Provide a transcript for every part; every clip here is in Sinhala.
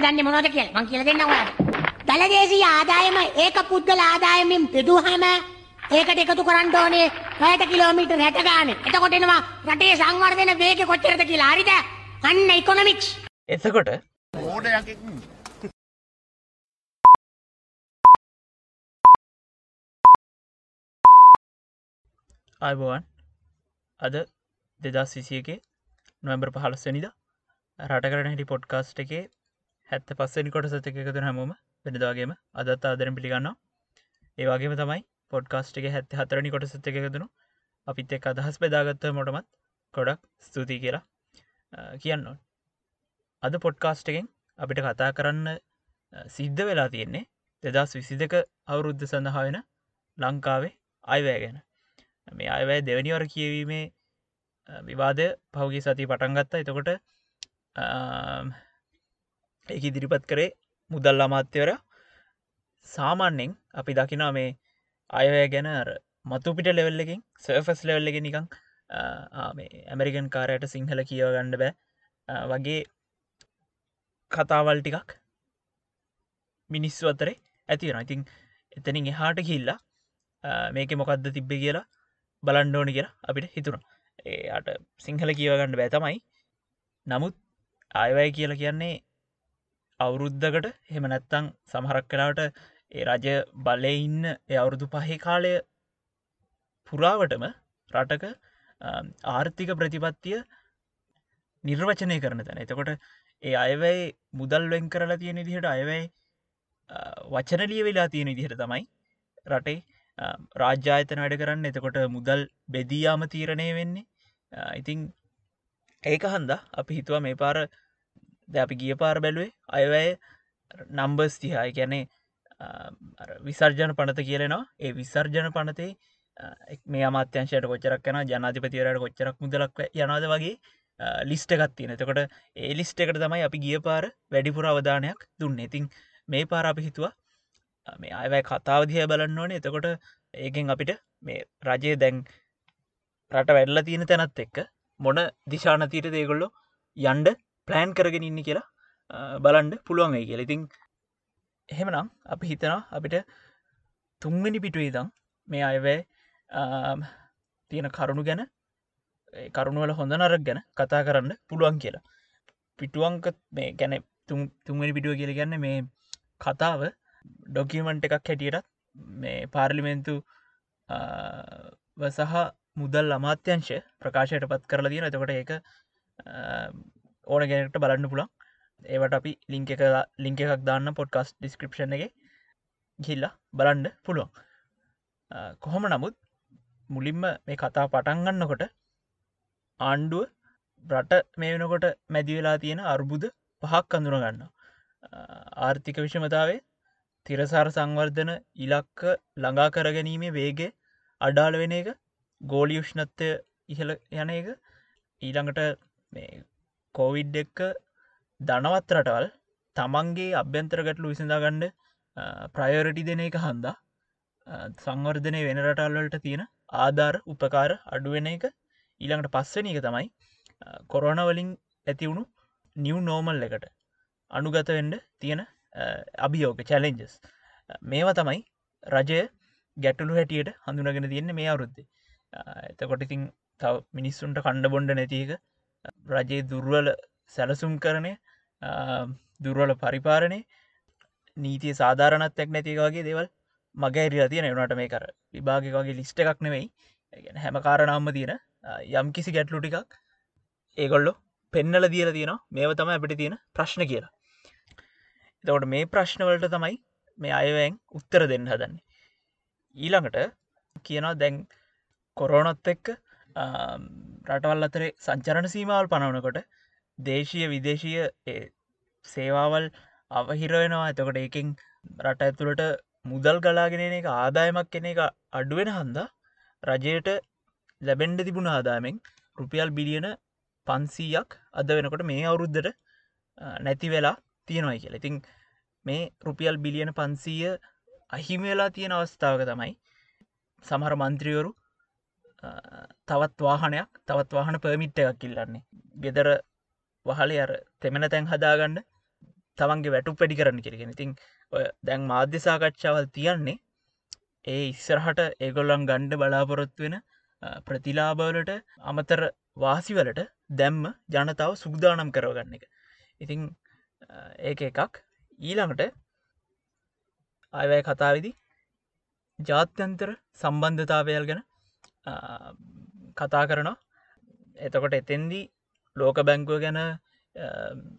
දන්න මොනොද කියල? මං කියල දෙන්න ඔයාට දළදේශී ආදායම ඒක පුද්ගල ආදායමින් පිදුහම ඒකට එකතු කරන්න ඕනේ පැයට කිලෝමීටර් හැට ගාන. එතකොටෙනවා රටේ සංවර්ධන වේග කොච්චරද කියලා. හරිද? අන්න ඉකොනොමික්ස් එතකොට මෝඩයක් අයිබෝවන් අද දෙදස් විසියගේ නොවම්බර් පහලස්වනිද රටකරන හිටි පොඩ්කාස්ට් එකේ හැත්ත පස්සනි කොට සත එකතු හැමෝම වෙනදාගේම අදත් ආදරෙන් පිළිගන්නවා. ඒවාගේම තමයි පොඩ්කාස්ට් එක හැත්ත හතරනි කොට සත එකතුනු අපිත් එක් අදහස් බෙදාගත්ත මොටමත් ගොඩක් ස්තුතියි කියලා කියන්න අද පොඩ්කාස්ට් එකෙන් අපිට කතා කරන්න සිද්ධ වෙලා තියෙන්නේ දෙදස් විසි දෙක අවුරුද්ධ සඳහා වෙන ලංකාවේ අයිවෑ ගැන. මේ අයවැය දෙවනිවර කියවීමේ විවාදය පහුගේ සති පටන්ගත්තා එතකොට එක ඉදිරිපත් කරේ මුදල් අමාත්‍යවර සාමාන්‍යෙන් අපි දකිනා මේ අයවැය ගැන මතු පිට ලෙවල්ලකින් සර්ෆස් ලෙවල්ලක නිකං මේ ඇමරිකන් කාරයට සිංහල කියව ගණ්ඩ බෑ. වගේ කතාවල් ටිකක් මිනිස්සු අතරේ ඇතිවෙන ඉතින් එතනින් එහාට කිල්ලා මේක මොකක්ද තිබ්බ කියලා බලන්ඩෝනි කියලා අපිට හිතුණ. ඒට සිංහල කියවගන්න බෑතමයි නමුත් අයවැය කියල කියන්නේ අවුරුද්ධකට හෙම නැත්තං සමහරක් කලාට ඒ රජ බලය ඉන්න අවුරුදු පහේ කාලය පුරාවටම රටක ආර්ථික ප්‍රතිපත්තිය නිර්වචනය කරන තැන. එතකොට ඒ අයවැයි මුදල් වෙන් කරලා තියෙන දිහට අයවැයි වචනලිය වෙලා තියෙන දිහට තමයි රටේ රාජ්‍යායතන වැඩ කරන්න. එතකොට මුදල් බෙදීයාම තීරණය වෙන්නේ. ඉතිං ඒක හන්ද අපි හිතුව මේ පාර ද අපි ගිය පාර බැලුවේ අයවැය නම්බර්ස් තිහායි ගැනේ විසර්ජන පනත කියලෙනවා ඒ විසර්ජන පනතේ මේ අමාත්‍යංශයට කොච්චරක් කන ජනාතිපතිවරයට කොච්චරක් මුදලක් යනාද වගේ ලිස්ට එකත්තින එතකොට ඒ ලිස්ට එකට තමයි අපි ගිය පාර වැඩිපුර අවධානයක් දුන්න. ඉතින් මේ පාර අපි හිතුවා මේ අයවැයි කතාවදිහ බලන්න ඕනේ. එතකොට ඒකෙන් අපිට මේ රජය දැන් රට වැඩල්ල තියෙන තැනත් එක්ක මොන දිශානතීට දේගොල්ලො යන්ඩ ප්ලෑන් කරගෙන ඉන්න කියලා බලන්ඩ පුළුවන්යි කියල. ඉතින් එහෙමනම් අපි හිතනවා අපිට තුන්ගනි පිටුවේදම් මේ අයවැය තියෙන කරුණු ගැන කරුණුවල හොඳ නරක් ගැන කතා කරන්න පුළුවන් කියලා. පිටුවංක මේ ගැන තුන්වනි පිටුව කියල ගැන්න මේ කතාව ඩොකිමන්ට් එකක් හැටියටත් මේ පාර්ලිමෙන්තු සහ මුදල් අමාත්‍යංශ ප්‍රකාශයට පත් කරලා තියෙන එතකොට ඒක ඕන ගැනට බලන්න පුළන් ඒවට අපි ලිංක එක ලිංක එකක් දාන්න පොඩ්කස් ඩිස්ක්‍රපෂන් එක ගිල්ලා බලන්ඩ පුළුවන්. කොහොම නමුත් මුලින්ම මේ කතා පටන්ගන්නකොට ආණ්ඩුව රට මේ වෙනකොට මැදිවෙලා තියෙන අර්බුද පහක් අඳුරගන්න ආර්ථික විෂමතාවේ තිරසාර සංවර්ධන ඉලක්ක ළඟා කරගැනීමේ වේග අඩාල වෙන එක ගෝලියුෂ්ණත්වය ඉහළ යන එක ඊළඟට කෝවිඩ් එක්ක දනවත් රටවල් තමන්ගේ අභ්‍යන්තර ගැටලු විසඳගණ්ඩ ප්‍රයෝරටි දෙන එක හන්දා සංවර්ධනය වෙන රටල්වලට තියෙන ආධාර උපකාර අඩුවෙන එක ඊළඟට පස්සන එක තමයි කොරෝනවලින් ඇතිවුණු නිව් නෝමල් එකට අනුගතවෙන්ඩ තියෙන අභියෝක චැලෙන්ජස් මේවා තමයි රජය ගැටලු හැටියට හඳුනගෙන තියන්න මේ අවුරුද්දේ. එතකොට ඉතින් තව මිනිස්සුන්ට කණ්ඩ බොන්්ඩ නැතික රජයේ දුර්වල සැලසුම් කරණය දුර්වල පරිපාරණය නීතිය සාධාරණත්යක් නැතිවාගේ දේවල් මගේරලා තියෙන. එවනට මේ කර විභාගකගේ ලිස්ට එකක් නෙවෙයි හැම කාරණම්ම තියෙන යම් කිසි ගැටලු ටිකක් ඒගොල්ලො පෙන්නල දියල තියෙනවා. මේව තම අපිට තියෙන ප්‍රශ්න කියලා. එතකොට මේ ප්‍රශ්නවලට තමයි මේ අයවැන් උත්තර දෙන්න හදන්නේ. ඊළඟට කියනවා දැන් කොරෝනොත් එක්ක රටවල් අතරේ සංචරණ සීමාවල් පනවනකොට දේශය විදේශීය සේවාවල් අවහිරවෙනවා එතකොට ඒකින් රට ඇතුළට මුදල් ගලාගෙන එක ආදායමක් කෙන එක අඩුවෙන හන්දා රජයට ලැබෙන්ඩ තිබුණ ආදායමෙන් රුපියල් බිලියන පන්සීයක් අද වෙනකොට මේ අවුරුද්ධට නැති වෙලා තියෙනවයි කියල. ඉතින් මේ රුපියල් බිලියන පන්සීය අහිමවෙලා තියෙන අවස්ථාවක තමයි සමහර මන්ත්‍රියවරු තවත් වාහනයක් තවත් වාහන පර්මිට් එකක් කිල්ලන්නේ ගෙදර වහල අර තෙමෙන තැන් හදාගන්න තමන්ගේ වැටු පැඩි කරන්න කිරගෙන ඉතින් ඔය දැන් මාධ්‍ය සාකච්ඡාවල් තියන්නේ ඒ ඉස්සරහට ඒගොල්ලන් ගණ්ඩ බලාපොරොත්තු වෙන ප්‍රතිලාබවලට අමතර වාසිවලට දැම්ම ජනතාව සුගදානම් කරවගන්න එක. ඉතිං ඒක එකක්. ඊළඟට අයවැය කතාවිදි ජාත්‍යන්තර සම්බන්ධතාවයල් ගැන කතා කරනවා. එතකොට එතෙන්දී ලෝක බැංකුව ගැන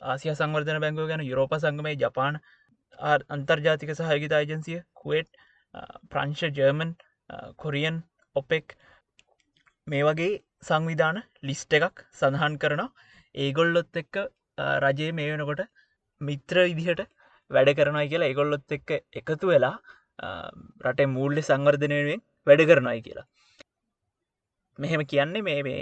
ආසිය සංවර්ධන බැංකුව ගැන යුරෝප සංගමය ජපාන අන්තර්ජාතික සහයගිත අජන්සිය කුවේට් ප්‍රංශ ජර්මන් කොරියන් ඔපෙක් මේ වගේ සංවිධාන ලිස්ට එකක් සඳහන් කරනවා. ඒගොල්ලොත් එක්ක රජයේ මේ වෙනකොට මිත්‍ර විදිහට වැඩ කරනයි කියලා ඒගොල්ලොත් එක්ක එකතු වෙලා රටේ මූල්ලි සංවර්ධනයෙන් වැඩ කරනයි කියලා. මෙහෙම කියන්නේ මේ මේ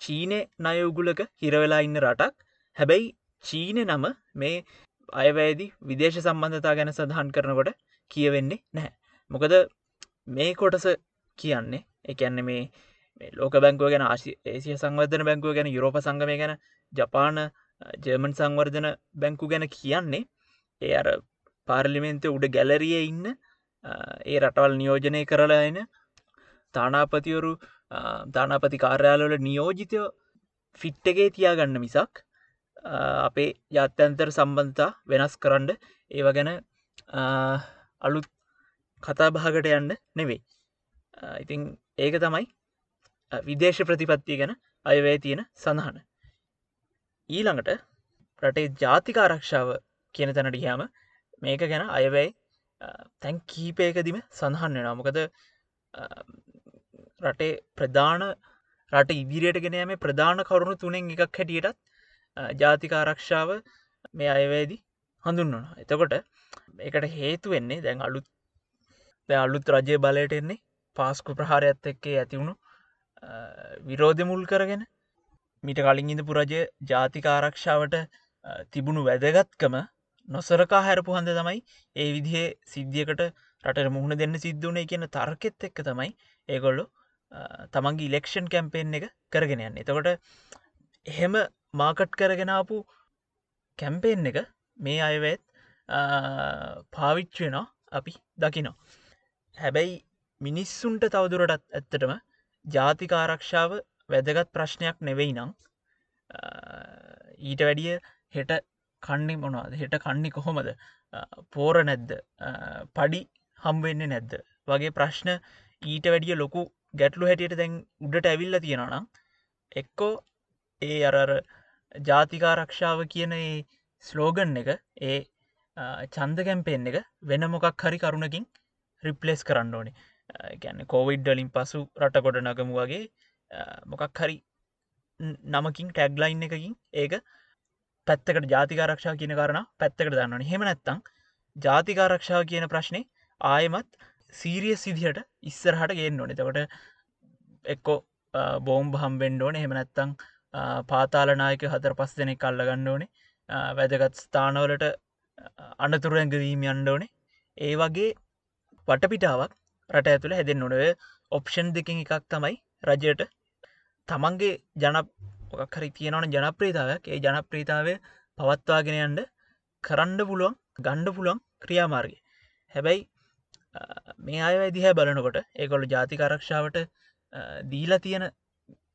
චීනය නයඋගුලක හිරවෙලා ඉන්න රටක් හැබැයි චීන නම මේ අයවැදි විදේශ සම්බන්ධතා ගැන සඳහන් කරනකොට කියවෙන්නේ නැහැ. මොකද මේ කොටස කියන්නේ එකන්න මේ ලෝක බැංකුව ගැන ආසිය සංවර්ධන බැංකුව ගැන යුරෝප සංගමය ගැන ජපාන ජර්මන් සංවර්ධන බැංකු ගැන කියන්නේ ඒ අර පාර්ලිමෙන්තය උඩ ගැලරිය ඉන්න ඒ රටවල් නියෝජනය කරලා එන තානාපතිවරු තානාපති කාර්යාලවල නියෝජිතය ෆිට්ටගේ තියාගන්න මිසක් අපේ ජාත්‍යන්තර සම්බන්ධතා වෙනස් කරන්න ඒව ගැන අලුත් කතා භාගට යන්න නෙවෙයි ඉතිං ඒක තමයි විදේශ ප්‍රතිපත්තිය ගැන අයවැය තියෙන සඳහන ඊළඟට රටේ ජාතික ආරක්ෂාව කියන තැනට ගයාම මේක ගැන අයවැයි තැන් කීපයකදිම සඳහන් වෙන මොකද රටේ ප්‍රධාන රට ඉදිරියට ගෙනයම ප්‍රධාන කරුණු තුනෙන් එකක් හැටියටත් ජාතික ආරක්ෂාව මේ අයවැදි හඳුන්වන එතකොට එකට හේතු වෙන්නේ දැන් අලුත් අලුත් රජය බලයට එන්නේ පාස්කු ප්‍රහාරයත් එක්කේ ඇතිවුණු විරෝධ මුල් කරගෙන මිට කලින් ඉඳ පුරජය ජාතික ආරක්ෂාවට තිබුණු වැදගත්කම නොසරකා හැරපු හන්ද තමයි ඒ විදිහේ සිද්ධියකට රට මුහුණ දෙන්න සිද්ධුවනේ කියන තර්කෙත් එක්ක තමයි ඒගොල්ලු තමන්ගේ ඉලෙක්ෂන් කැම්පේෙන් එක කරගෙන යන්න. එතකොට එහෙම මාකට් කරගෙනාපු කැම්පේෙන් එක මේ අයවැත් පාවිච්චවෙනවා අපි දකිනවා. හැබැයි මිනිස්සුන්ට තවදුරටත් ඇත්තටම ජාතිකාරක්ෂාව වැදගත් ප්‍රශ්නයක් නෙවෙයි නං ඊට වැඩිය හෙට කන්නේ මොනවාද? හෙට කන්නේ කොහොමද? පෝර නැද්ද? පඩි හම්වෙන්නේ නැද්ද? වගේ ප්‍රශ්න ඊට වැඩිය ලොකු ගැටලු හැටියට දැන් උඩට ඇවිල්ල තියෙනනම් එක්කෝ ඒ අරර ජාතිකාරක්ෂාව කියන ඒ ස්ලෝගන් එක ඒ චන්ද කැම්පෙන් එක වෙන මොකක් හරි කරුණකින් රිප්ලෙස් කරන්න ඕනේ. ගැන්න කෝවිඩ්ඩලින් පසු රට ගොඩ නගමු වගේ මොකක් හරි නමකින් ටැග්ලයින් එකකින් ඒක පැත්තකට ජාතිකාරක්ෂා කියන කරන පැත්තකට දන්නවන හෙම නැත්තං ජාතිකාරක්ෂාව කියන ප්‍රශ්නය ආයමත් සීරිය සිදිහට ඉස්සරහට ගෙන් ඕනෙ. තකොට එක්කෝ බෝම්බ හම්බෙන්ඩෝන හෙම නැත්තං පාතාලනායක හතර පස් දෙනෙක් කල්ලගන්න ඕනේ. වැදගත් ස්ථානවලට අනතුරැංගවීම අන්ඩෝනේ ඒ වගේ වටපිටාවක් රට ඇතුළ හැදෙන් නොනව ඔප්ෂන් දෙකින් එකක් තමයි රජයට තමන්ගේ ජනකරි තියෙනවන ජනප්‍රීතාවක් ඒ ජනප්‍රීතාවය පවත්වාගෙනයන්ට කරන්න පුළුවන් ගණ්ඩ පුළුවන් ක්‍රියාමාර්ගය. හැබැයි මේ අය දිහ බලනකොට ඒකොළු ජාතිකරක්ෂාවට දීලා තියෙන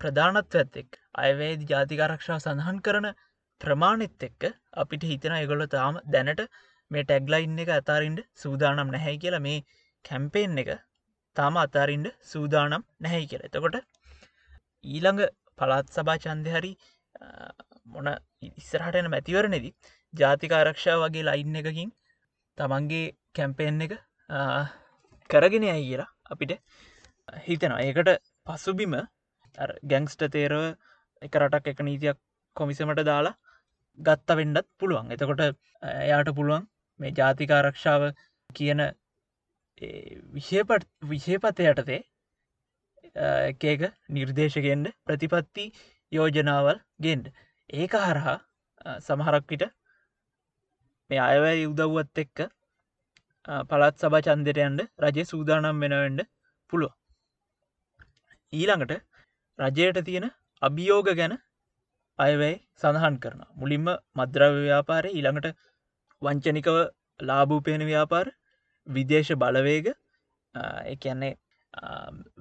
ප්‍රධානත්ව ඇත්තෙක් අයවේද ජාතිකාරක්ෂාව සඳහන් කරන ප්‍රමාණෙත් එක්ක අපිට හිතන එගොල්ල තාම දැනට මේ ටැග්ලයින්න එක අතාරින්ට සූදානම් නැහැ කියලා මේ කැම්පේෙන් එක තාම අතාරින්ට සූදානම් නැහැ කියල. එතකොට ඊළඟ පළත් සභා චන්දය හරි මොන ඉස්සරහටන මැතිවරණෙදී ජාතිකාරක්ෂා වගේ ලයින්න එකකින් තමන්ගේ කැම්පේෙන් එක කරගෙන අයි කියලා අපිට හිතනවා. ඒකට පසුබිම ගැංස්ට තේරව එක රටක් එක නීතියක් කොමිසමට දාලා ගත්ත වෙන්ඩත් පුළුවන්. එතකොට එයාට පුළුවන් මේ ජාතිකාරක්ෂාව කියන විෂයපට විෂයපත යටතේ එකක නිර්දේශකෙන්ට ප්‍රතිපත්ති යෝජනාවල් ගෙන්ඩ ඒක හරහා සමහරක්විට මේ අයවැයි උදව්වත් එක්ක පළත් සභ චන්දරයන්ට රජය සූදානම් වෙනවෙන්ඩ පුළුව ඊළඟට රජයට තියෙන අභියෝග ගැන අයවැයි සඳහන් කරන මුලින්ම මද්‍රව ව්‍යාපාරය ඊළඟට වංචනිකව ලාභූපයන ව්‍යාපාර විදේශ බලවේග එකන්නේ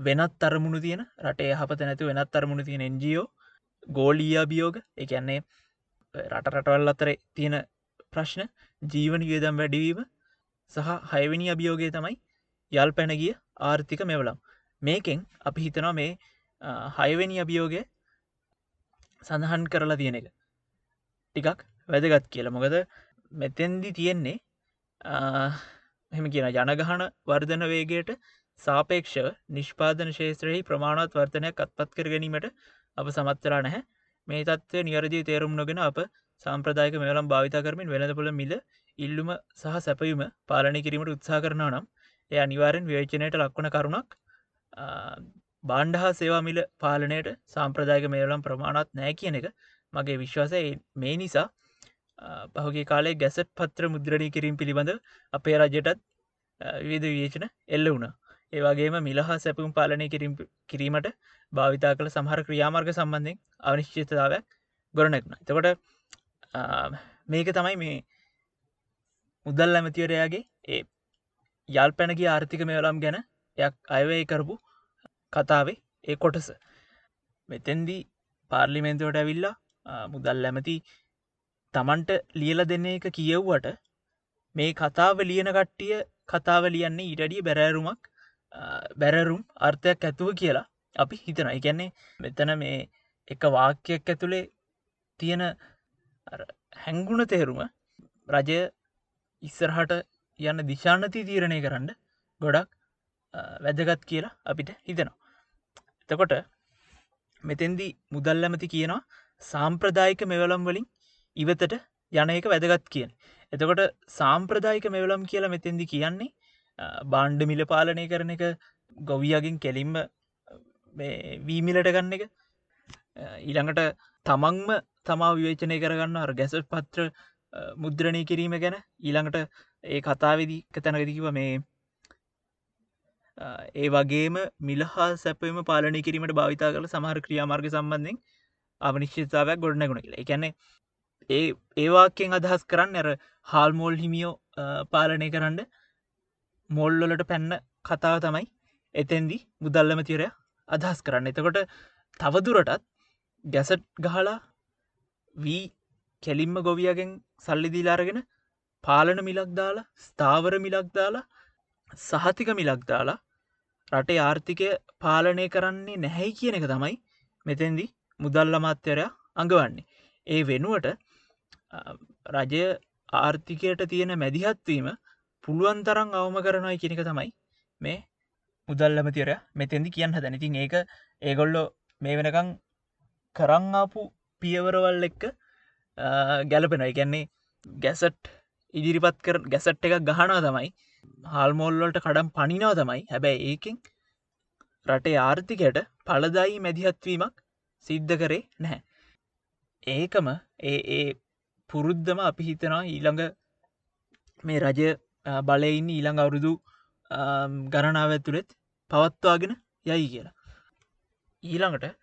වෙනත් තරමුණු තියෙන රටේ හපත නැතු වෙනත් තරමුණු තියෙන එන්ජෝ ගෝලීයා බියෝග එකන්නේ රට රටවල් අතර තියෙන ප්‍රශ්න ජීවන වියදම් වැඩිවීම සහ හයවිනි අභියෝගය තමයි යල් පැනගිය ආර්ථික මෙවලම්. මේකෙන් අපි හිතනවා මේ හයවෙනි අභියෝගය සඳහන් කරලා තියෙන එක. ටිකක් වැදගත් කියල. මොකද මෙතැන්දි තියෙන්නේ මෙම කියන ජනගහන වර්ධන වේගයට සාපේක්ෂව නිෂ්පාදන ශේත්‍රයෙහි ප්‍රමාණත් වර්තනයක් අත්පත් කර ගැනීමට අප සමත්තරා නැහැ. මේ තත්ව නිවරදි තේරුම් නොගෙන අප සම්ප්‍රදායක මෙවලම් භාවිතා කරමින් වෙනදපොළ මිල ඉල්ලුම සහ සැපයුම පාලනය කිරීමට උත්සා කරනවා නම් එය අනිවාරෙන් වේචනයට ලක්වන කරුණක්. බාණ්ඩ හා සේවාමිල පාලනයට සාම්ප්‍රදායක මේලම් ප්‍රමාණත් නෑ කියන එක මගේ විශ්වාසය. මේ නිසා පහුගේ කාලේ ගැසට් පත්‍ර මුද්‍රණය කිරීම පිළිබඳ අපේ රජයටත් විවිධ විේචන එල්ල වුණා. ඒවාගේම මිලහා සැපුම් පාලනය කිරීම කිරීමට භාවිතා කළ සමහර ක්‍රියාමාර්ග සම්බන්ධයෙන් අනිශ්චිතතාවක් ගොරනැක්න තකොට මේක තමයි මේ මුදල් ඇමතිවරයාගේ ඒ යල් පැනගේ ආර්ථික මෙවලම් ගැන යක් අයවය කරපු කතාවේ ඒ කොටස. මෙතැන්දී පාර්ලිමෙන්තුවට ඇවිල්ලා මුදල් ඇමති තමන්ට ලියල දෙන්න එක කියව්වට මේ කතාව ලියන කට්ටිය කතාව ලියන්නේ ඉඩඩිය බැරෑරුමක් බැරරුම් අර්ථයක් ඇතුව කියලා අපි හිතන එකන්නේ මෙතන මේ එක වාක්‍යයක් ඇතුළේ තියෙන හැංගුණ තේරුම රජය ඉස්සරහට යන්න දිශානති තීරණය කරන්න ගොඩක් වැදගත් කියලා අපිට හිතනවා. එතකොට මෙතෙන්දි මුදල් ඇමති කියනවා සාම්ප්‍රදායික මෙවලම් වලින් ඉවතට යන එක වැදගත් කියන. එතකොට සාම්ප්‍රදායික මෙවලම් කියලා මෙතෙන්දි කියන්නේ බාණ්ඩ මිල පාලනය කරන එක ගොවියගෙන් කෙලින්ම වීමිලට ගන්න එක ඊළඟට තමන්ම තමා විවේචනය කරගන්න අර ගැස පත්‍ර මුද්‍රණය කිරීම ගැන ඊළඟට ඒ කතාවෙදී තැනකදිකිව මේ ඒ වගේම මිලහා සැපම පාලනය කිරීමට භාවිතා කළ සමහර ක්‍රියාමාර්ග සම්බන්ධෙන් අවනිශ්චිතාවයක් ගොඩනැගුණ කියලා. එකැනෙ ඒ ඒවාකෙන් අදහස් කරන්න ඇර හාල්මෝල් හිමියෝ පාලනය කරන්න මොල්ලොලට පැන්න කතාව තමයි එතැන්දි මුදල්ලම තිරය අදහස් කරන්න. එතකොට තවදුරටත් ගැසට් ගහලා වී කෙලින්ම ගොවියගෙන් සල්ලි දීලාරගෙන පාලන මිලක් දාලා ස්ථාවර මිලක් දාලා සහතික මිලක් දාලා රටේ ආර්ථිකය පාලනය කරන්නේ නැහැයි කියන එක තමයි මෙතැන්දි මුදල්ල මාත්‍යරයා අඟවන්නේ. ඒ වෙනුවට රජය ආර්ථිකයට තියෙන මැදිහත්වීම පුළුවන් තරං අවම කරනයි කෙනෙක තමයි මේ මුදල්ලමතිර මෙතැදි කියන්න දැනතින් ඒක ඒගොල්ලො මේ වෙනකං කරංආපු පියවරවල් එක්ක ගැලපෙනයි ගැන්නේ ගැසට් ඉදිරිපත් කර ගැසට් එක ගහනා තමයි හල්මෝල්ලොල්ට කඩම් පනිනාව තමයි හැබැයි ඒකින් රටේ ආර්ථිකයට පලදායි මැදිහත්වීමක් සිද්ධ කරේ නැහැ. ඒකම ඒ ඒ පුරුද්ධම අපි හිතනවා ඊළඟ මේ රජය බලයින්න ඊළඟ අවුරුදු ගණනාව ඇතුළෙත් පවත්වාගෙන යයි කියලා. ඊළඟට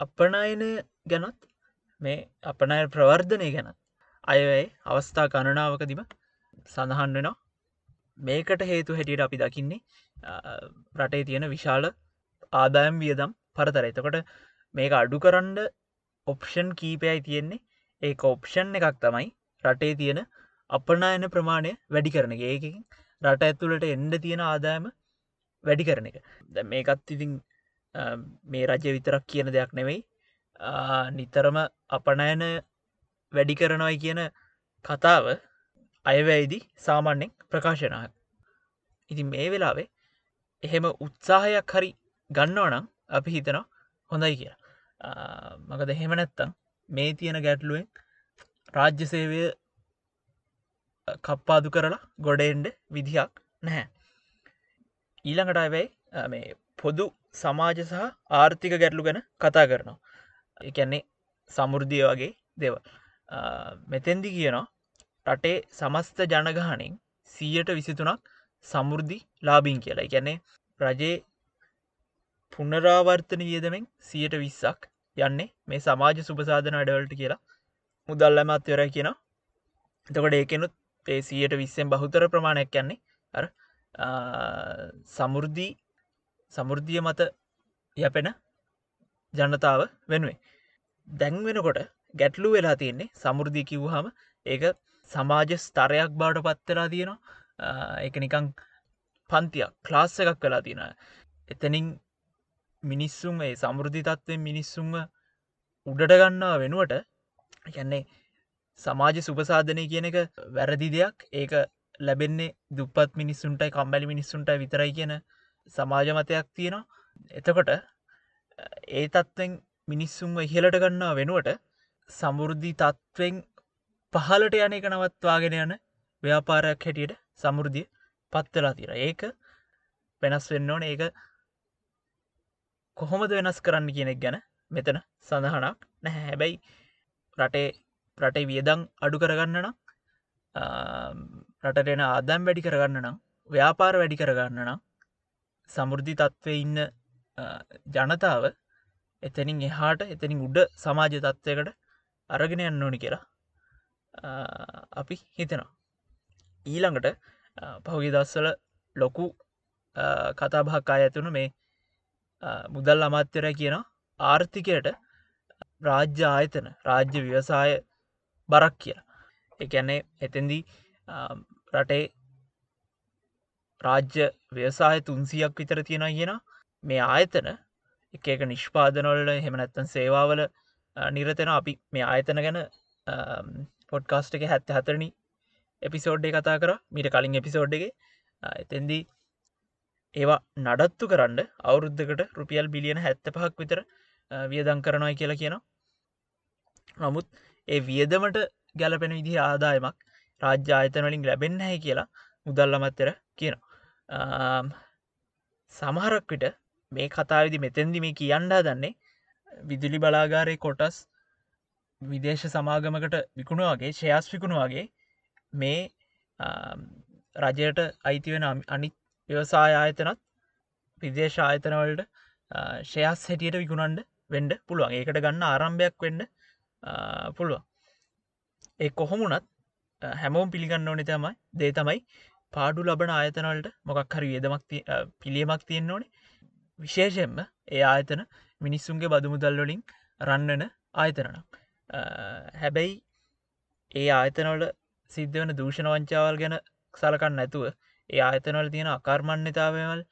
අපනායන ගැනත් මේ අපනය ප්‍රවර්ධනය ගැනත් අයවැයි අවස්ථා ගණනාවකදිම සඳහන් වෙනවා. මේකට හේතු හැටියට අපි දකින්නේ රටේ තියෙන විශාල ආදායම් වියදම් පරතර එතකොට මේක අඩු කරන්ඩ ඔප්ෂන් කීපයයි තියෙන්නේ. ඒ ඔප්ෂන් එකක් තමයි රටේ තියෙන අපනායන ප්‍රමාණය වැඩි කරන එක. ඒකින් රට ඇතුළට එන්ඩ තියෙන ආදායම වැඩි කරන එක. ද මේකත් ඉතින් මේ රජය විතරක් කියන දෙයක් නෙවෙයි. නිතරම අපනයන වැඩි කරනවයි කියන කතාව අයවැයිදි සාමාන්‍යෙන් ප්‍රකාශනාවක් ඉතින් මේ වෙලාවේ එහෙම උත්සාහයක් හරි ගන්නවනම් අපි හිතනවා හොඳයි කිය මකද එහෙම නැත්තම් මේ තියෙන ගැටලුවෙන් රාජ්‍ය සේවය කප්පාදු කරලා ගොඩෙන්ඩ විදිහක් නැහැ. ඊළඟට අයවැයි මේ පොදු සමාජ සහ ආර්ථික ගැටලු ගැන කතා කරනවා. එකන්නේ සමුෘද්ධිය වගේ දෙව මෙතෙන්දි කියනවා රටේ සමස්ත ජනගහනෙන් සීයට විසිතුනක් සමුෘද්ධි ලාබීන් කියලා. ගැනේ රජයේ පුනරාවර්තන වියදමෙන් සියට විස්සක් යන්නේ මේ සමාජ සුපසාධන අඩවලට කියලා. මුදල්ල මත්වර කියෙන එතකොට ඒකනුත් පේසියට විස්සෙන් බහුතර ප්‍රමාණයක් යන්නේ අර සමුෘද්ධී සමුෘද්ධිය මත යපෙන ජනතාව වෙනුවේ දැන් වෙනකොට ගැටලු වෙලා තියෙන්නේ සමුෘද්ධී කිව්හම ඒක සමාජ ස්තරයක් බාට පත්තරලා තියෙනවා. එක නිකං පන්තියක් ක්ලාස්ස එකක් කලා තියෙන එතනින් මිනිස්සුම් ඒ සමුෘධි තත්ත්වෙන් මිනිස්සුම්ම උඩට ගන්නා වෙනුවට යන්නේ සමාජ සුපසාධනය කියන එක වැරදි දෙයක්. ඒක ලැබෙන්නේ දුපත් මිනිස්සුන්ටයි කම්බැලි මිනිස්සුන්ට විතරයි කියන සමාජ මතයක් තියෙනවා. එතකොට ඒ තත්ත්වෙන් මිනිස්සුන්ව ඉහලට ගන්නා වෙනුවට සමුෘද්ධී තත්ත්වෙන් පහලට යන එක නවත්වාගෙන යන ව්‍යාපාරයක් හැටියට සමුෘද්ධිය පත්වෙලා තිර ඒක වෙනස් වෙන්න ඕන. ඒක කොහොමද වෙනස් කරන්න කියනෙක් ගැන මෙතන සඳහනක් නැහැ. හැබැයි රටේ රටේ වියදං අඩු කරගන්න නම් රටටෙන ආදම් වැඩි කරගන්න නම් ව්‍යාපාර වැඩි කරගන්න නම් සමුෘද්ධි තත්ත්වය ඉන්න ජනතාව එතනින් එහාට එතනින් උඩ සමාජ තත්ත්වයකට අරගෙන යන්න ඕනි කියලා අපි හිතෙනවා. ඊළඟට පහුගි දස්සල ලොකු කතා භක්කා ඇතුුණු මේ මුදල් අමාත්‍යර කියන ආර්ථිකයට රාජ්‍ය ආයතන රාජ්‍ය ව්‍යවසාය බරක් කියලා. එකැනේ එතැන්දී රටේ රාජ්‍ය ව්‍යවසාය තුන්සියක් විතර තියෙන කියෙන මේ ආයතන එක එක නිෂ්පාදනොල්ල හෙමනැත්තන් සේවාවල නිරතෙන අපි මේ ආයතන ගැන පොඩ්කාස්ට් එක හැත්ත හතරණි එපිසෝඩ්ඩේ කතා කර. මීට කලින් එපිසෝඩ් එක. එතැන්දී ඒවා නඩත්තු කරන්න අවුරුද්ධකට රුපියල් බිලියන හැත්ත පහක් විතර වියදං කරනයි කියලා කියනවා. නමුත් ඒ වියදමට ගැලපෙන විදි ආදායමක් රාජ්‍ය ආයතනවලින් ලැබෙන්න හැ කියලා මුදල්ල මත්තර කියනවා. සමහරක් විට මේ කතාවිදි මෙතැන්දි මේ කියන්ඩා දන්නේ විදුලි බලාගාරය කොටස් විදේශ සමාගමකට විකුණු වගේ ශයස් විකුණු වගේ මේ රජයට අයිතිවෙන අනිත් ව්‍යවසාය ආයතනත් විදේශ ආයතනවලට ශයස් හැටියට විකුණන්ඩ වෙන්ඩ පුළුවන්. ඒකට ගන්න ආරම්භයක් වෙන්ඩ පුළුවන්. ඒ කොහොමුණත් හැමෝම් පිළිගන්න ඕනෙ තමයි දේ තමයි පාඩු ලබන ආයතනවලට මොකක් හරි වියදමක් පිළියමක් තියෙන්න්න ඕනේ. විශේෂෙන්ම ඒ ආයතන මිනිස්සුන්ගේ බදුමුදල්වලින් රන්නන ආයතනනම් හැබැයි ඒ ආයතනවල සිද්ධ වන දූෂණ වංචාවල් ගැන සලකන්න නැතුව ඒ ආයතනවල තියෙන අකර්මණ්‍යතාවවල්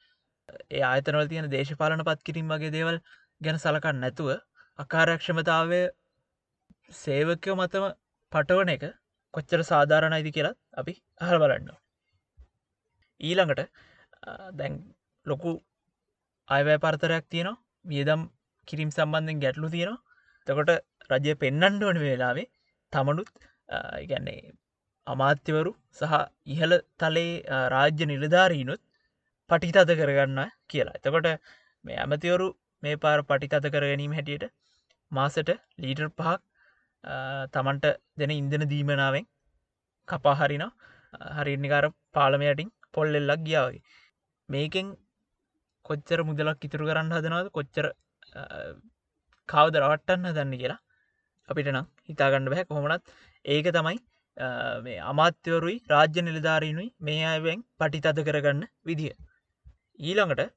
ඒ ආයතනවල තියෙන දේශපාලන පත් කිරීම වගේ දේවල් ගැන සලකන්න නැතුව අකාරක්ෂමතාවය සේවකයෝ මතම පටවන එක කොච්චර සාධාරණයිදි කියලත් අපි අහර බලන්න ඊළඟට දැන් ලොකු අයවැය පර්තරයක් තියෙනවා. වියදම් කිරිම් සම්බන්ධෙන් ගැටලු තියෙනවා. තකොට රජය පෙන්නන්ඩ ඕන වෙලාවේ. තමනුත් ඉගැන්නේ අමාත්‍යවරු සහ ඉහළ තලේ රාජ්‍ය නිලධාරීනුත් පටිතත කරගන්න කියලා. එතකොට මේ ඇමතිවරු මේ පාර පටිතත කර ගැනීම හැටියට මාසට ලීටර් පහක් තමන්ට දෙන ඉන්දන දීමනාවෙන් කපාහරින හරිනිකාර පාලමයටින් පොල්ලෙල්ලක් ගියාවගේ මේකෙන් කොච්චර මුදලක් ඉතුරු කරන්න හදනවද? කොච්චර කවද රවට්ටන්න දන්න කියලා අපිට නම් හිතාගන්න බැහැ කොහොමනත්. ඒක තමයි අමාත්‍යවරුයි රාජ්‍ය නිලධාරීනුයි මේ අයවෙන් පටිතද කරගන්න විදිහ. ඊළඟට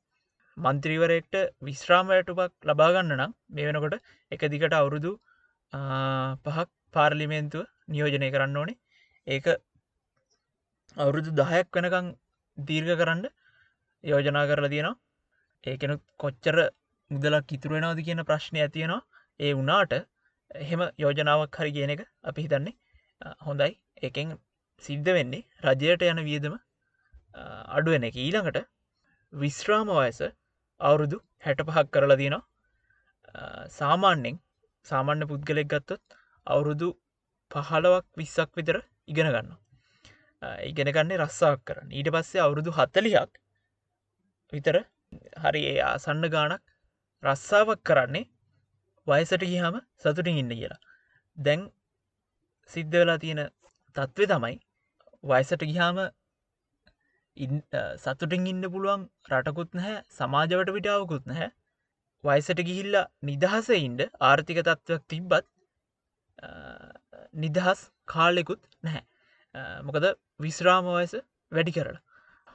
මන්ත්‍රීවරෙක්ට විශ්‍රාමයටුපක් ලබාගන්න නම් මේ වෙනකොට එක දිකට අවුරුදු පහක් පාර්ලිමේන්තුව නියෝජනය කරන්න ඕනේ. ඒක අවුරුදු දහයක් වෙනකං දීර්ඝ කරන්න යෝජනා කරලා තියෙනවා. ඒකනුත් කොච්චර මුදලක් ඉතුරුවෙනවාද කියන ප්‍රශ්නය ඇතියෙනවා ඒ වනාට එහෙම යෝජනාවක් හරි කියන එක අපි හිතන්නේ හොඳයි. එකෙන් සිද්ධ වෙන්නේ රජයට යන වියදම අඩුවෙන එක. ඊළඟට විශ්‍රාම වයස අවුරුදු හැට පහක් කරලා තියෙනවා. සාමාන්‍යෙන් සාමාන්‍ය පුද්ගලෙක් ගත්තොත් අවුරුදු පහලවක් විස්සක් විතර ඉගෙන ගන්න ඉගෙනගන්නේ රස්සාක් කරන්න. ඊට පස්සේ අවුරුදු හත්තලියක් විතර හරි ඒ ආසන්න ගානක් රස්සාාවක් කරන්නේ වයසට ගිහාම සතුටින් ඉන්න කියලා. දැන් සිද්ධ වෙලා තියෙන තත්ත්වය තමයි වයසට ගිහාම සතුටින් ඉන්න පුළුවන් රටකුත් නැහැ සමාජවට විටාවකුත් නැහැ. වයසට ගිහිල්ල නිදහස ඉන්ඩ ආර්ථික තත්ත්වක් තිබ්බත් නිදහස් කාලෙකුත් නැහැ. මොකද විශ්‍රාමවයස වැඩි කරලා.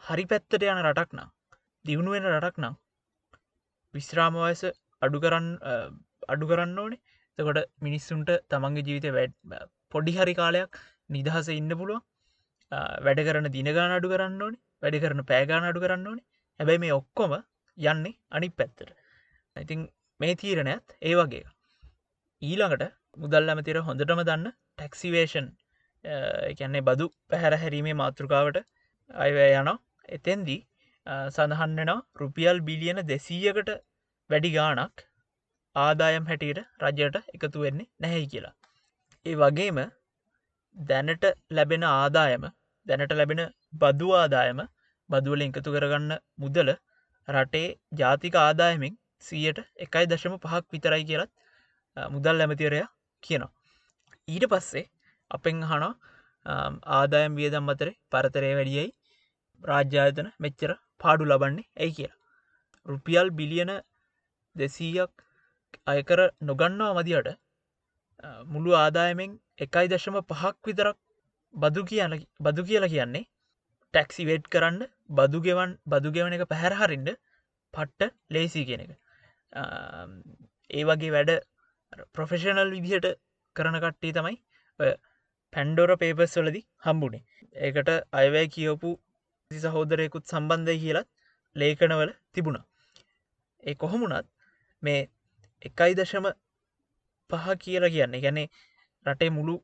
හරි පැත්තට යන රටක් නම් දියුණුවෙන රටක් නම් විශ්‍රාමවයස අඩු කරන්න අඩු කරන්න ඕනේ. තකොට මිනිස්සුන්ට තමන්ගේ ජීවිත වැඩ පොඩි හරි කාලයක් නිදහස ඉන්න පුළුව වැඩ කරන දිනගාන අඩු කරන්න ඕනේ. වැඩ කරන පෑගාන අඩු කරන්න ඕනේ. හැබැයි මේ ඔක්කොම යන්නේ අනි පැත්තට. ඉතින් මේ තීරණයත් ඒ වගේ. ඊළඟට මුදල් ඇමතිර හොඳටම දන්න ටැක්සිවේෂන් එකන්නේ බදු පැහැර හැරීමේ මාතෘකාවට අයවැ යන එතෙන්දී සඳහන්වෙන රුපියල් බිලියන දෙසීයකට වැඩි ගානක් ආදායම් හැටියට රජයට එකතු වෙන්නේ නැහැයි කියලා. ඒ වගේම දැනට ලැබෙන ආදායම දැනට ලැබෙන බදු ආදායම බදුවල එකතු කරගන්න මුදල රටේ ජාතික ආදායමෙන් සීයට එකයි දශම පහක් විතරයි කියලත් මුදල් ඇමතිවරයා කියනවා. ඊට පස්සේ අපෙන් හනෝ ආදායම් වියදම් අතර පරතරය වැඩියයි රාජ්‍යායතන මෙච්චර පාඩු ලබන්නේ ඇයි කියලා. රුපියල් බිලියන දෙසීයක් අයකර නොගන්නවා මදියට මුළු ආදායමෙන් එකයි දශම පහක් විතරක් බදු කියන බදු කියලා කියන්නේ ටැක්සි වේට් කරන්න බදුගෙවන් බදුගෙවන එක පැහැරහරින්ට පට්ට ලේසි කියන එක ඒ වගේ වැඩ ප්‍රොෆෙෂනල් විදිහට කරන කට්ටේ තමයි පැන්ඩෝර පේපස් වලදි හම්බුණේ ඒකට අයවැය කියවපු සහෝදරයකුත් සම්බන්ධය කියලත් ලේකනවල තිබුණා. ඒ කොහොමුණත් මේ එකයි දශම පහ කියලා කියන්නේ ගැනේ රටේ මුළු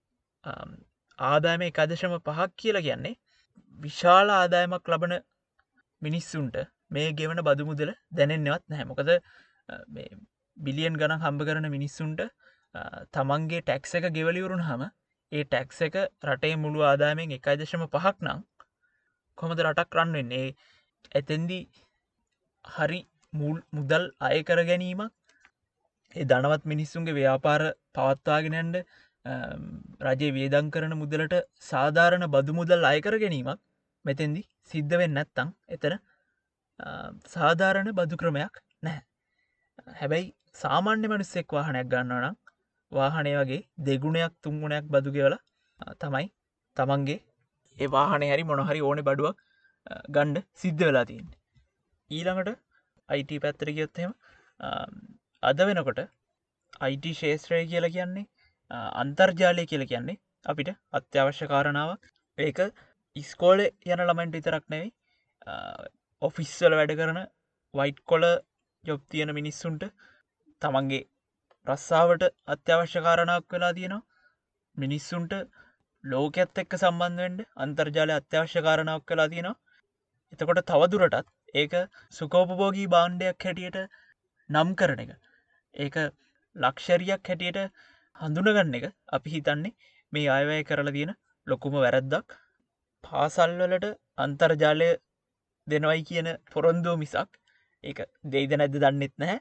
ආදායම එකදශම පහක් කියලා කියන්නේ විශාල ආදායමක් ලබන මිනිස්සුන්ට මේ ගෙවන බදු මුදල දැනෙන්න්නවත් නැහැමොකද බිලියන් ගණන් හම්බ කරන මිනිස්සුන්ට තමන්ගේ ටැක්ස එක ගෙවලිවරුන් හම ඒ ටැක්ස එක රටේ මුළු ආදායමෙන් එකයි දශම පහක් නම් කොමද රටක් රන් වෙන්නේ? ඇතැන්දි හරි මුල් මුදල් අය කර ගැනීමක් ඒ දනවත් මිනිස්සුන්ගේ ව්‍යාපාර පවත්වාගෙනැන්ඩ රජයේ වේදං කරන මුදලට සාධාරණ බදු මුදල් අයකර ගැනීමක් මෙතැන්දි සිද්ධ වෙන්න නැත්තං එතන සාධාරණ බදු ක්‍රමයක් නැහැ. හැබැයි සාමාන්‍ය මනුස්සෙක් වාහනයක් ගන්නවනම් වාහනය වගේ දෙගුණයක් තුංගුණයක් බදුගෙවල තමයි තමන්ගේ ඒ වාහන හරි මොනහරි ඕන බඩුවක් ගණ්ඩ සිද්ධ වෙලා තියන්න. ඊළඟට අයිට පැත්තරිගයොත්හෙම අද වෙනකොට අයිට ශේත්‍රය කියල කියන්නේ අන්තර්ජාලය කියල කියන්නේ අපිට අත්‍යවශ්‍ය කාරණාව ඒක ඉස්කෝල යන ළමයින්ට විතරක් නෙවෙයි ඔෆිස්සල වැඩ කරන වයිට් කොල ජොබ් තියෙන මිනිස්සුන්ට තමන්ගේ රස්සාාවට අත්‍යවශ්‍ය කාරණක් වෙලා තියෙනවා. මිනිස්සුන්ට ලෝකඇත් එක්ක සම්බන්ධෙන්ට අන්තර්ජාලය අත්‍යවශ්‍ය කාරණක් කලා තියෙනවා. එතකොට තවදුරටත් ඒක සුකෝපභෝගී බාණ්ඩයක් හැටියට නම් කරන එක. ඒක ලක්ෂරියක් හැටියට හඳුනගන්න එක අපි හිතන්නේ මේ අයවැය කරලා තියෙන ලොකුම වැරැද්දක්. පාසල්වලට අන්තර්ජාලය දෙනවයි කියන පොරොන්දුව මිසක් ඒ දෙයිද නැද්ද දන්නෙත් නැහැ.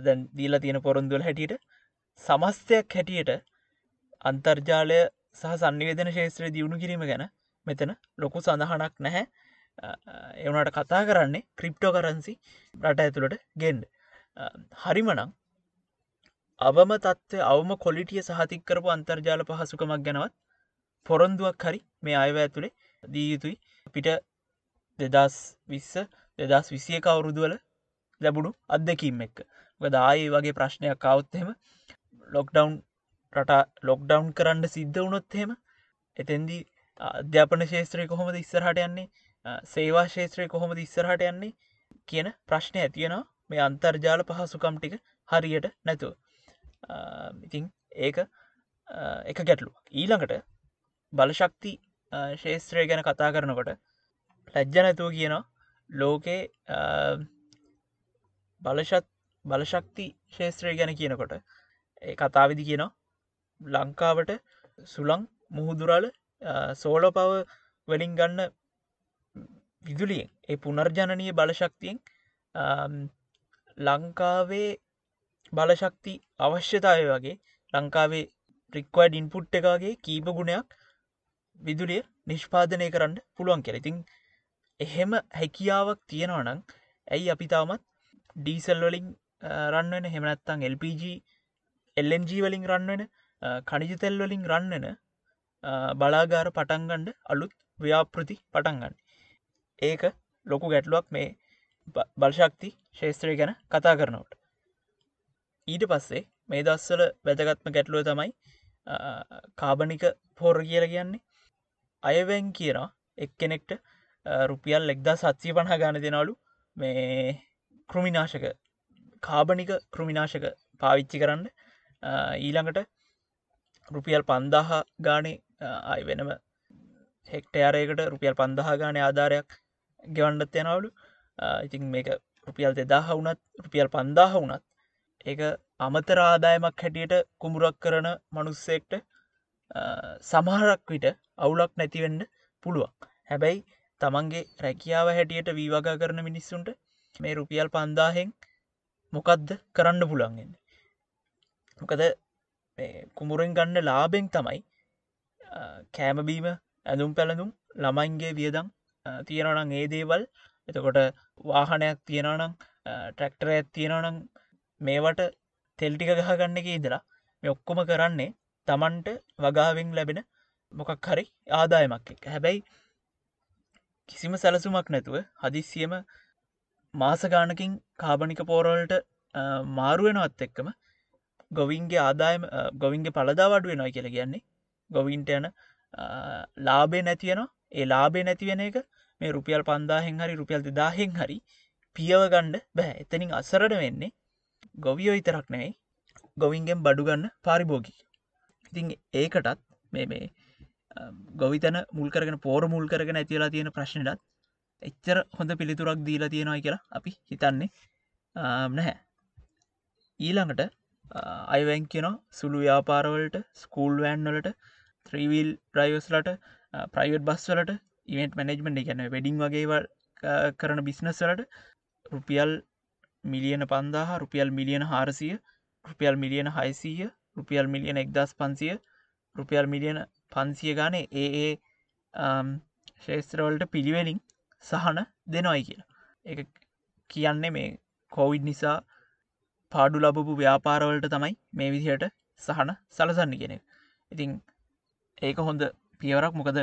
දැන් දීලා තියෙන පොරොන්දුවල හැටියට සමස්තයක් හැටියට අන්තර්ජාලය සහ සන්නිවේදන ශේත්‍රය දියුණු කිරීම ගැන මෙතන ලොකු සඳහනක් නැහැ. එවනට කතා කරන්නේ ක්‍රිප්ටෝ කරන්සි රට ඇතුළට ගෙන්ඩ හරිමනං අවම තත්ත්වය අවම කොලිටිය සහතික් කරපු අන්තර්ජාල පහසුකමක් ගැනවත් පොරොන්දුවක් හරි මේ අයව ඇතුළේ දී යුතුයි. පිට දෙදස් විස්ස දෙදස් විසිය කවුරුදුවල ලැබුණු අත්දැකීම් එක්ක. ගදායේ වගේ ප්‍රශ්නයක් කවුත්හෙම ලොක්ඩවන්් රට ලොක්ඩවන්් කරන්න සිද්ධ වුණොත්හෙම එතැන්දි අධ්‍යාපන ශේත්‍රය කොහොමද ඉස්සරහට යන්නේ සේවා ශේත්‍රය කොහොමද ඉස්සරහට යන්නේ කියන ප්‍රශ්නය ඇතියෙනවා මේ අන්තර්ජාල පහසුකම් ටික හරියට නැතුව. ඉතිං ඒක එක ගැටලු ඊළඟට බලශක්ති ශේත්‍රය ගැන කතා කරනකොට ලැජ්ජ නැතුව කියනවා ලෝකේ බලශත් බලශක්ති ශේත්‍රය ගැන කියනකොට ඒ කතාවිදි කියනවා ලංකාවට සුළං මුහුදුරල සෝල පව වලින් ගන්න විදුලියෙන් ඒ පුනර්ජනනය බලශක්තියෙන් ලංකාවේ බලශක්ති අවශ්‍යතාවය වගේ ලංකාවේ රික්වඩ ඉන්පුට් එකගේ කීප ගුණයක් විදුලිය නිෂ්පාදනය කරන්න පුළුවන් කෙරෙතින් එහෙම හැකියාවක් තියෙනවනං ඇයි අපි තාමත් ඩීසල් වලින් රන්වෙන හෙමනත්තං LPG එල්G වලින් රන්වෙන කනිජතෙල් වලින් රන්නන බලාගාර පටන්ගණ්ඩ අලුත් ව්‍යාපෘති පටන්ගන්න ඒක ලොකු ගැටලුවක් මේ බල්ශක්ති ශේත්‍රය ගැන කතා කරනවට ඊට පස්සේ මේ දස්සල වැදගත්ම ගැටලුව තමයි කාබනික පොර කියල කියන්නේ. අයවැන් කියනවා එක්කෙනෙක්ට රුපියල් එක්දා සත්සී පණහා ගාන දෙනලු මේ කෘමිනාශක කාබනික කෘමිනාශක පාවිච්චි කරන්න. ඊළඟට රුපියල් පන්දාහ ගානේ අයි වෙනම හෙක්ටයාරයකට රුපියල් පන්දහා ගාන ආධාරයක් ගෙවන්නත් යනවලු. ඉතින් මේක රුපියල් දෙදාහ වුනත් රුපියල් පන්දාහ වුනත් ඒ අමතර ආදායමක් හැටියට කුමුරක් කරන මනුස්සෙක්ට සමහරක් විට අවුලක් නැතිවෙන්න පුළුවන්. හැබැයි තමන්ගේ රැකියාව හැටියට වීවගා කරන මිනිස්සුන්ට මේ රුපියල් පන්දාහෙන් මොකක්ද කරන්න පුළන්ගෙන් මොකද කුමුරෙන් ගන්න ලාබෙන් තමයි කෑමබීම ඇඳුම් පැළඳුම් ළමයින්ගේ වියදම් තියෙනනම් ඒ දේවල්. එතකොට වාහනයක් තියෙනනම් ට්‍රක්ටරයක් තියෙනනම් මේවට තෙල්ටික ගහගන්න එක ඉදලා මේ ඔක්කොම කරන්නේ තමන්ට වගාවෙන් ලැබෙන මොකක් හරි ආදායමක් එක හැබැයි කිසිම සැලසුමක් නැතුව හදිස්සියම මාසගානකින් කාබනික පෝරවලට මාරුවෙනවත් එක්කම ගොවින්ගේ ආදායම ගොවින්ගේ පලදාවඩ වෙනවා කියල කියන්නේ. ගොවින්ට යන ලාබේ නැතියන ඒ ලාබේ නැතිවෙන එක මේ රුපියල් පන්දාහෙන් හරි රුපියල් දෙදාහෙන් හරි පියව ගණ්ඩ බැහැ එතනින් අසරට වෙන්නේ ගොවියෝ ඉතරක් නෑ ගොවින්ගෙන් බඩුගන්න පාරිභෝගී ඉතින් ඒකටත් මේ මේ ගොවිතන මුල්කරගෙන පෝර මුල් කරගෙන ඇතිලා තියෙන ප්‍රශ්නටත් එච්චර හොඳ පිළිතුරක් දීලා තියෙනවා කියලා අපි හිතන්නේ නැහැ. ඊළඟට අයිවැන් කියන සුළු ව්‍යාපාරවලට ස්කූල් වෑන්වලට ත්‍රීවිල් රයිවස්ලට ප්‍රයිවට් බස්වලට ඉවෙන්ට මැනෙජ්මෙන්ට් ගැන වෙඩිං වගේවල් කරන බිස්නස්වලට රුපියල් මිලියන පන්දාහ රුපියල් මිලියන හාරසිය රුපියල් මිලියන හයිසීය රුපියල් මිලියන එක්දස් පන්සිය රුපියල් මිලියන පන්සිය ගානේ ඒ ඒ ශේස්ත්‍රවලට පිළිවෙලින් සහන දෙනොයි කියලා. එක කියන්නේ මේ කෝවිඩ් නිසා පාඩු ලබපු ව්‍යාපාරවලට තමයි මේ විදිහට සහන සලසන්න කෙනෙ ඉතිං ඒක හොඳ පියවරක්. මොකද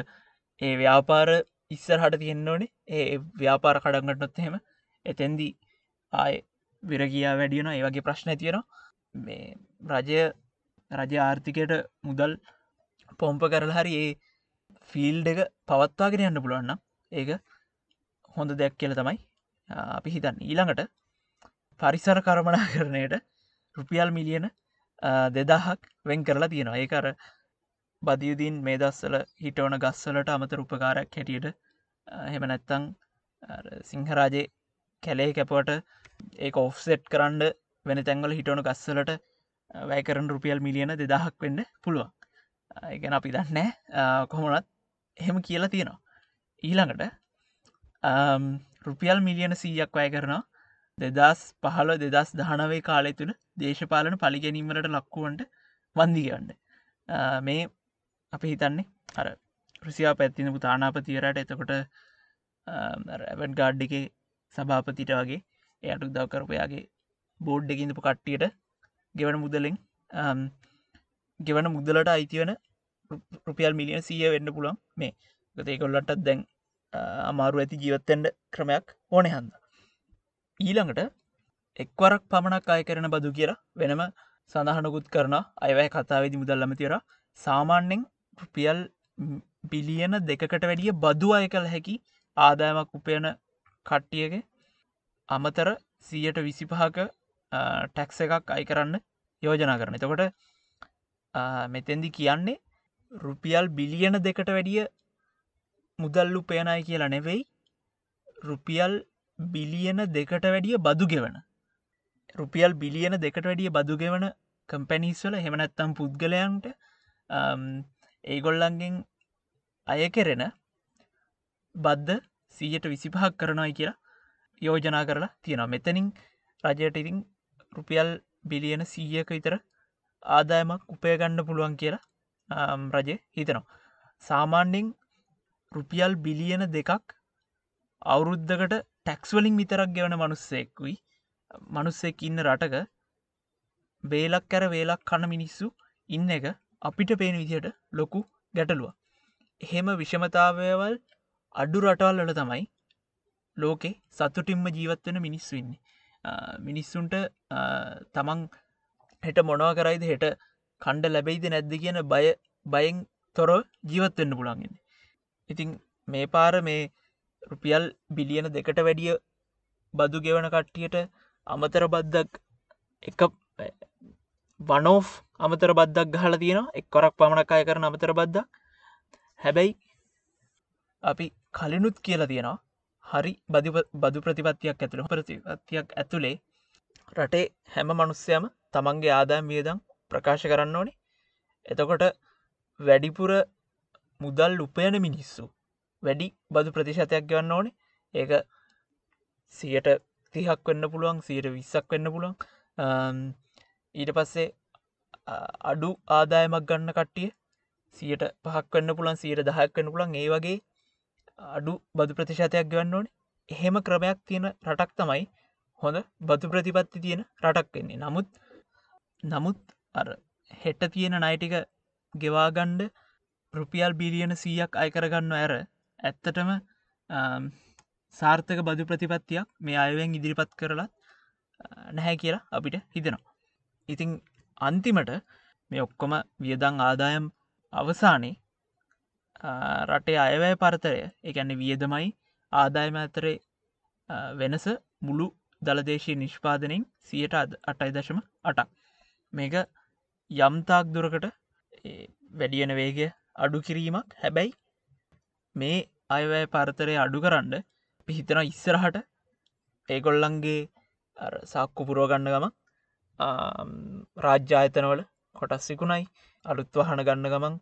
ඒ ව්‍යාපාර ඉස්සරහට තියෙන්න්න ඕනේ. ඒ ව්‍යාපාර කඩක්ගටනොත් එහෙම. එතැන්දී ආය විරගියා වැඩියන ඒ වගේ ප්‍රශ්න තියෙනවා මේ රජය රජ ආර්ථිකයට මුදල් පොම්ප කරල හරි ඒ ෆිල්ඩ එක පවත්වාගෙන යන්න පුළුවන්න ඒක හොඳ දෙයක් කියල තමයි අපි හිතන්න. ඊළඟට පරිසර කරමනා කරණයට රුපියල් මිලියන දෙදාහක් වෙන් කරලා තියෙනවා. ඒකර බදියුදීන් මේ දස්සල හිටවන ගස්සලට අමතර උපකාරක් හැටියට හෙම නැත්තං සිංහරාජය කැලේ කැපවට ඒ ඔෆ්සෙට් කරන්න වෙන තැන්වල හිටවන ගස්සලට වැෑකරන රුපියල් මිලියන දෙදහක් වෙන්න පුළුවන්. ගැන අපි දන්නෑ කොහොමනත් එහෙම කියලා තියෙනවා. ඊළඟට රුපියල් මිලියන සීයක් වැය කරනවා. දෙදස් පහල දෙදස් දහනවේ කාලය තුළ දේශපාලන පලිගැනීමට ලක්කුවන්ට වන්දිගන්න මේ අපි හිතන්නේ අර රුසියා පැත්තිනපු තානාපතිවරට එතකොට රැවට් ගාඩ් එක සභාපතිට වගේ එයට උදව් කරපයාගේ බෝඩ් එකින්දපු කට්ටියට ගෙවන මුදලෙන් ගෙවන මුදලට අයිතිවන රුපියල් මිලියන සීය වෙන්න පුළන් මේ ගතේකොල්ලටත් දැන් අමාරු ඇති ජීවත්තෙන්ට ක්‍රමයක් ඕන හන්ද? ඊළඟට එක්වරක් පමණක් අය කරන බදු කියලා වෙනම සඳහනකුත් කරන අයවැය කතාවේදි මුදල්ලම තිර සාමාන්‍යෙන් රුපියල් බිලියන දෙකට වැඩිය බදු අය කළ හැකි ආදායමක් උපයන කට්ටියගේ අමතර සීයට විසිපහක ටැක්ස එකක් අයි කරන්න යෝජනා කරන එතකොට මෙතැදි කියන්නේ රුපියල් බිලියන දෙකට වැඩිය මුදල්ලු පේනයි කියලා නෙවෙයි. රුපියල් බිලියන දෙකට වැඩිය බදු ගෙවන. රුපියල් බිලියන දෙකට වැඩිය බදු ගෙවන කම්පැනිස්වල හෙමනැත්තම් පුද්ගලයන්ට ඒගොල්ලන්ගෙන් අය කෙරෙන බද්ධ සීයට විසිපහක් කරනයි කියලා යෝජනා කරලා තියෙනවා. මෙතනින් රජයට ඉතින් රුපියල් බිලියන සීයක විතර ආදායමක් උපයගන්න පුළුවන් කියලා රජය හිතනවා. සාමාන්‍යෙන් රුපියල් බිලියන දෙකක් අවුරුද්ධකට ටැක්ස්වලින් විතරක් ගෙවන මනුස්සෙක්කුයි මනුස්සෙක් ඉන්න රටක බේලක් කැර වේලක් කන්න මිනිස්සු ඉන්න එක අපිට පේන විදියට ලොකු ගැටලුව එහෙම විෂමතාවයවල් අඩු රටවල් වල තමයි ලෝකෙ සතුටින්ම ජීවත්වෙන මිනිස් වෙන්නේ මිනිස්සුන්ට තමන් හෙට මොනව කරයිද හෙට කණ්ඩ ලැබෙයිද නැද්ද කියන බය බයෙන් තොර ජීවත්වෙන්න පුළන්ගෙන ඉතිං මේ පාර මේ රුපියල් බිලියන දෙකට වැඩිය බදු ගෙවන කට්ටියට අමතර බද්දක් එක වනෝ් අමතර බද්දක් ගහල තියෙන එක් කොරක් පමණක් අය කරන අමතර බද්දක්. හැබැයි අපි කලිනුත් කියලා තියෙනවා. හරි බදි බදු ප්‍රතිපත්තියක් ඇතුළ. ප්‍රතිපත්තියක් ඇතුළේ රටේ හැම මනුස්්‍යයම තමන්ගේ ආදායම් වියදම් ප්‍රකාශ කරන්න ඕනේ. එතකොට වැඩිපුර මුදල් උපයන මිනිස්සු වැඩි බදු ප්‍රතිශතයක් ගවන්න ඕනේ. ඒක සියට තිහක් වෙන්න පුළුවන් සියට විස්සක් වෙන්න පුළුවන්. ඊට පස්සේ අඩු ආදායමක් ගන්න කට්ටිය සියට පහක් වන්න පුළන් සියට දහක් වන්න පුළන් ඒ වගේ අඩු බදු ප්‍රතිශතයක් ගවන්න ඕනේ. එහෙම ක්‍රමයක් තියෙන රටක් තමයි හොඳ බදු ප්‍රතිපත්ති තියෙන රටක් වෙන්නේ. නමුත් නමුත් අර හෙට්ට තියෙන නයිටික ගෙවාගණ්ඩ රුපියල් බිලියන සීයක් අයකරගන්න ඇර ඇත්තටම සාර්ථක බදු ප්‍රතිපත්තියක් මේ අයවෙන් ඉදිරිපත් කරලත් නැහැ කියලා අපිට හිතෙනවා. ඉතිං අන්තිමට මේ ඔක්කොම වියදං ආදායම් අවසානයේ රටේ අයවැය පරතරය එකැන්න වියදමයි ආදායම අතරේ වෙනස මුළු දළදේශී නිෂ්පාදනින් සියට අටයි දශම අටක් මේක යම්තාක් දුරකට වැඩියන වේගය අඩු කිරීමක් හැබැයි මේ අයවැය පරතරය අඩු කරන්න පිහිතන ඉස්සරහට ඒගොල්ලන්ගේ සාක්කු පුරුවගන්න ගම රාජ්‍යායතනවල කොටස්සිකුණයි අලුත් වහන ගන්න ගමන්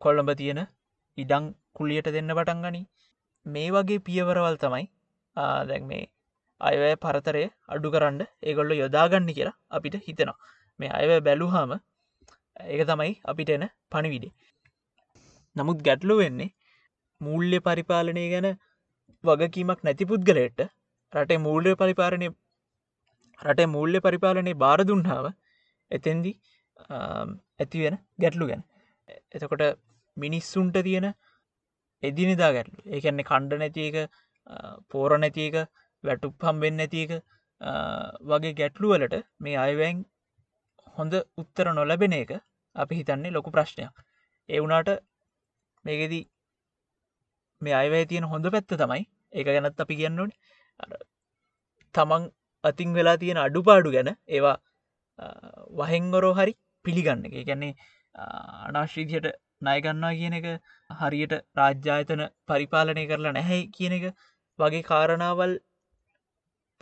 කොල්ලඹ තියෙන ඉඩං කුල්ලියට දෙන්න පටන් ගනි. මේ වගේ පියවරවල් තමයි දැන් මේ අයවැය පරතරය අඩු කරන්න ඒගොල්ල යොදාගන්න කියලා අපිට හිතෙනවා. මේ අයව බැලුහාම ඒක තමයි අපිට එන පණිවිඩේ නමුත් ගැටලු වෙන්නේ මූල්්‍ය පරිපාලනය ගැන වගකීමක් නැති පුද්ගලයට රටේ මූල්්‍ය පරිපාලනය රටේ මූල්්‍ය පරිපාලනය බාරදුන්හාව එතෙන්දි ඇතිවෙන ගැටලු ගැන. එතකොට මිනිස්සුන්ට තියෙන එදිනිදා ගැටලු. ඒකන්නේ කණ්ඩ නැතික පෝර නැතික වැටුප් පම්බෙන් නැතික වගේ ගැටලුවලට මේ අයවැන් හොඳ උත්තර නොලැබෙන එක අපි හිතන්නේ ලොකු ප්‍රශ්නයක්. ඒ වුනාට මේකෙදී මේ අයවැය තියෙන හොඳ පැත්ත තමයි. ඒක ගැනත් අපි කියන්නට තමන් අතින් වෙලා තියෙන අඩුපාඩු ගැන ඒවා වහෙංගොරෝ හරි පිළිගන්න එක. ගැන්නේ අනාශ්‍රීතියට නයගන්නවා කියන එක හරියට රාජ්‍යායතන පරිපාලනය කරලා නැහැ කියන එක වගේ කාරණාවල්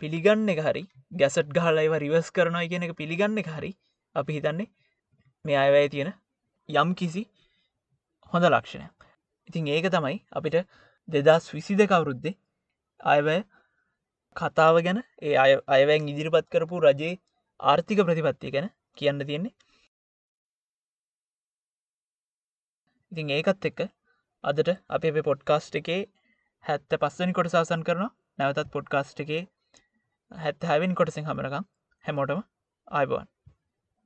පිළිගන්න එක හරි ගැසට් ගහලයිව රිවස් කරනවා කියන එක පිළිගන්න එක හරි අපි හිතන්නේ මේ අයවැය තියෙන යම් කිසි හොඳ ලක්ෂණයක්. ඉතින් ඒක තමයි අපිට දෙදස් විසි දෙකවුරුද්දේ අයවැය කතාව ගැන ඒ අය අයවැන් ඉදිරිපත් කරපු රජයේ ආර්ථික ප්‍රතිපත්තිය ගැන කියන්න තියෙන්නේ. ඉතින් ඒකත් එක්ක අදට අප අපේ පොඩ්කාස්ට් එකේ හැත්ත පස්සනි කොට සාසන් කරන නැවතත් පොඩ්කාස්ට් එකේ හැත්ත හැවින් කොටසින් හමරකම් හැමෝටම ආයිබවන්.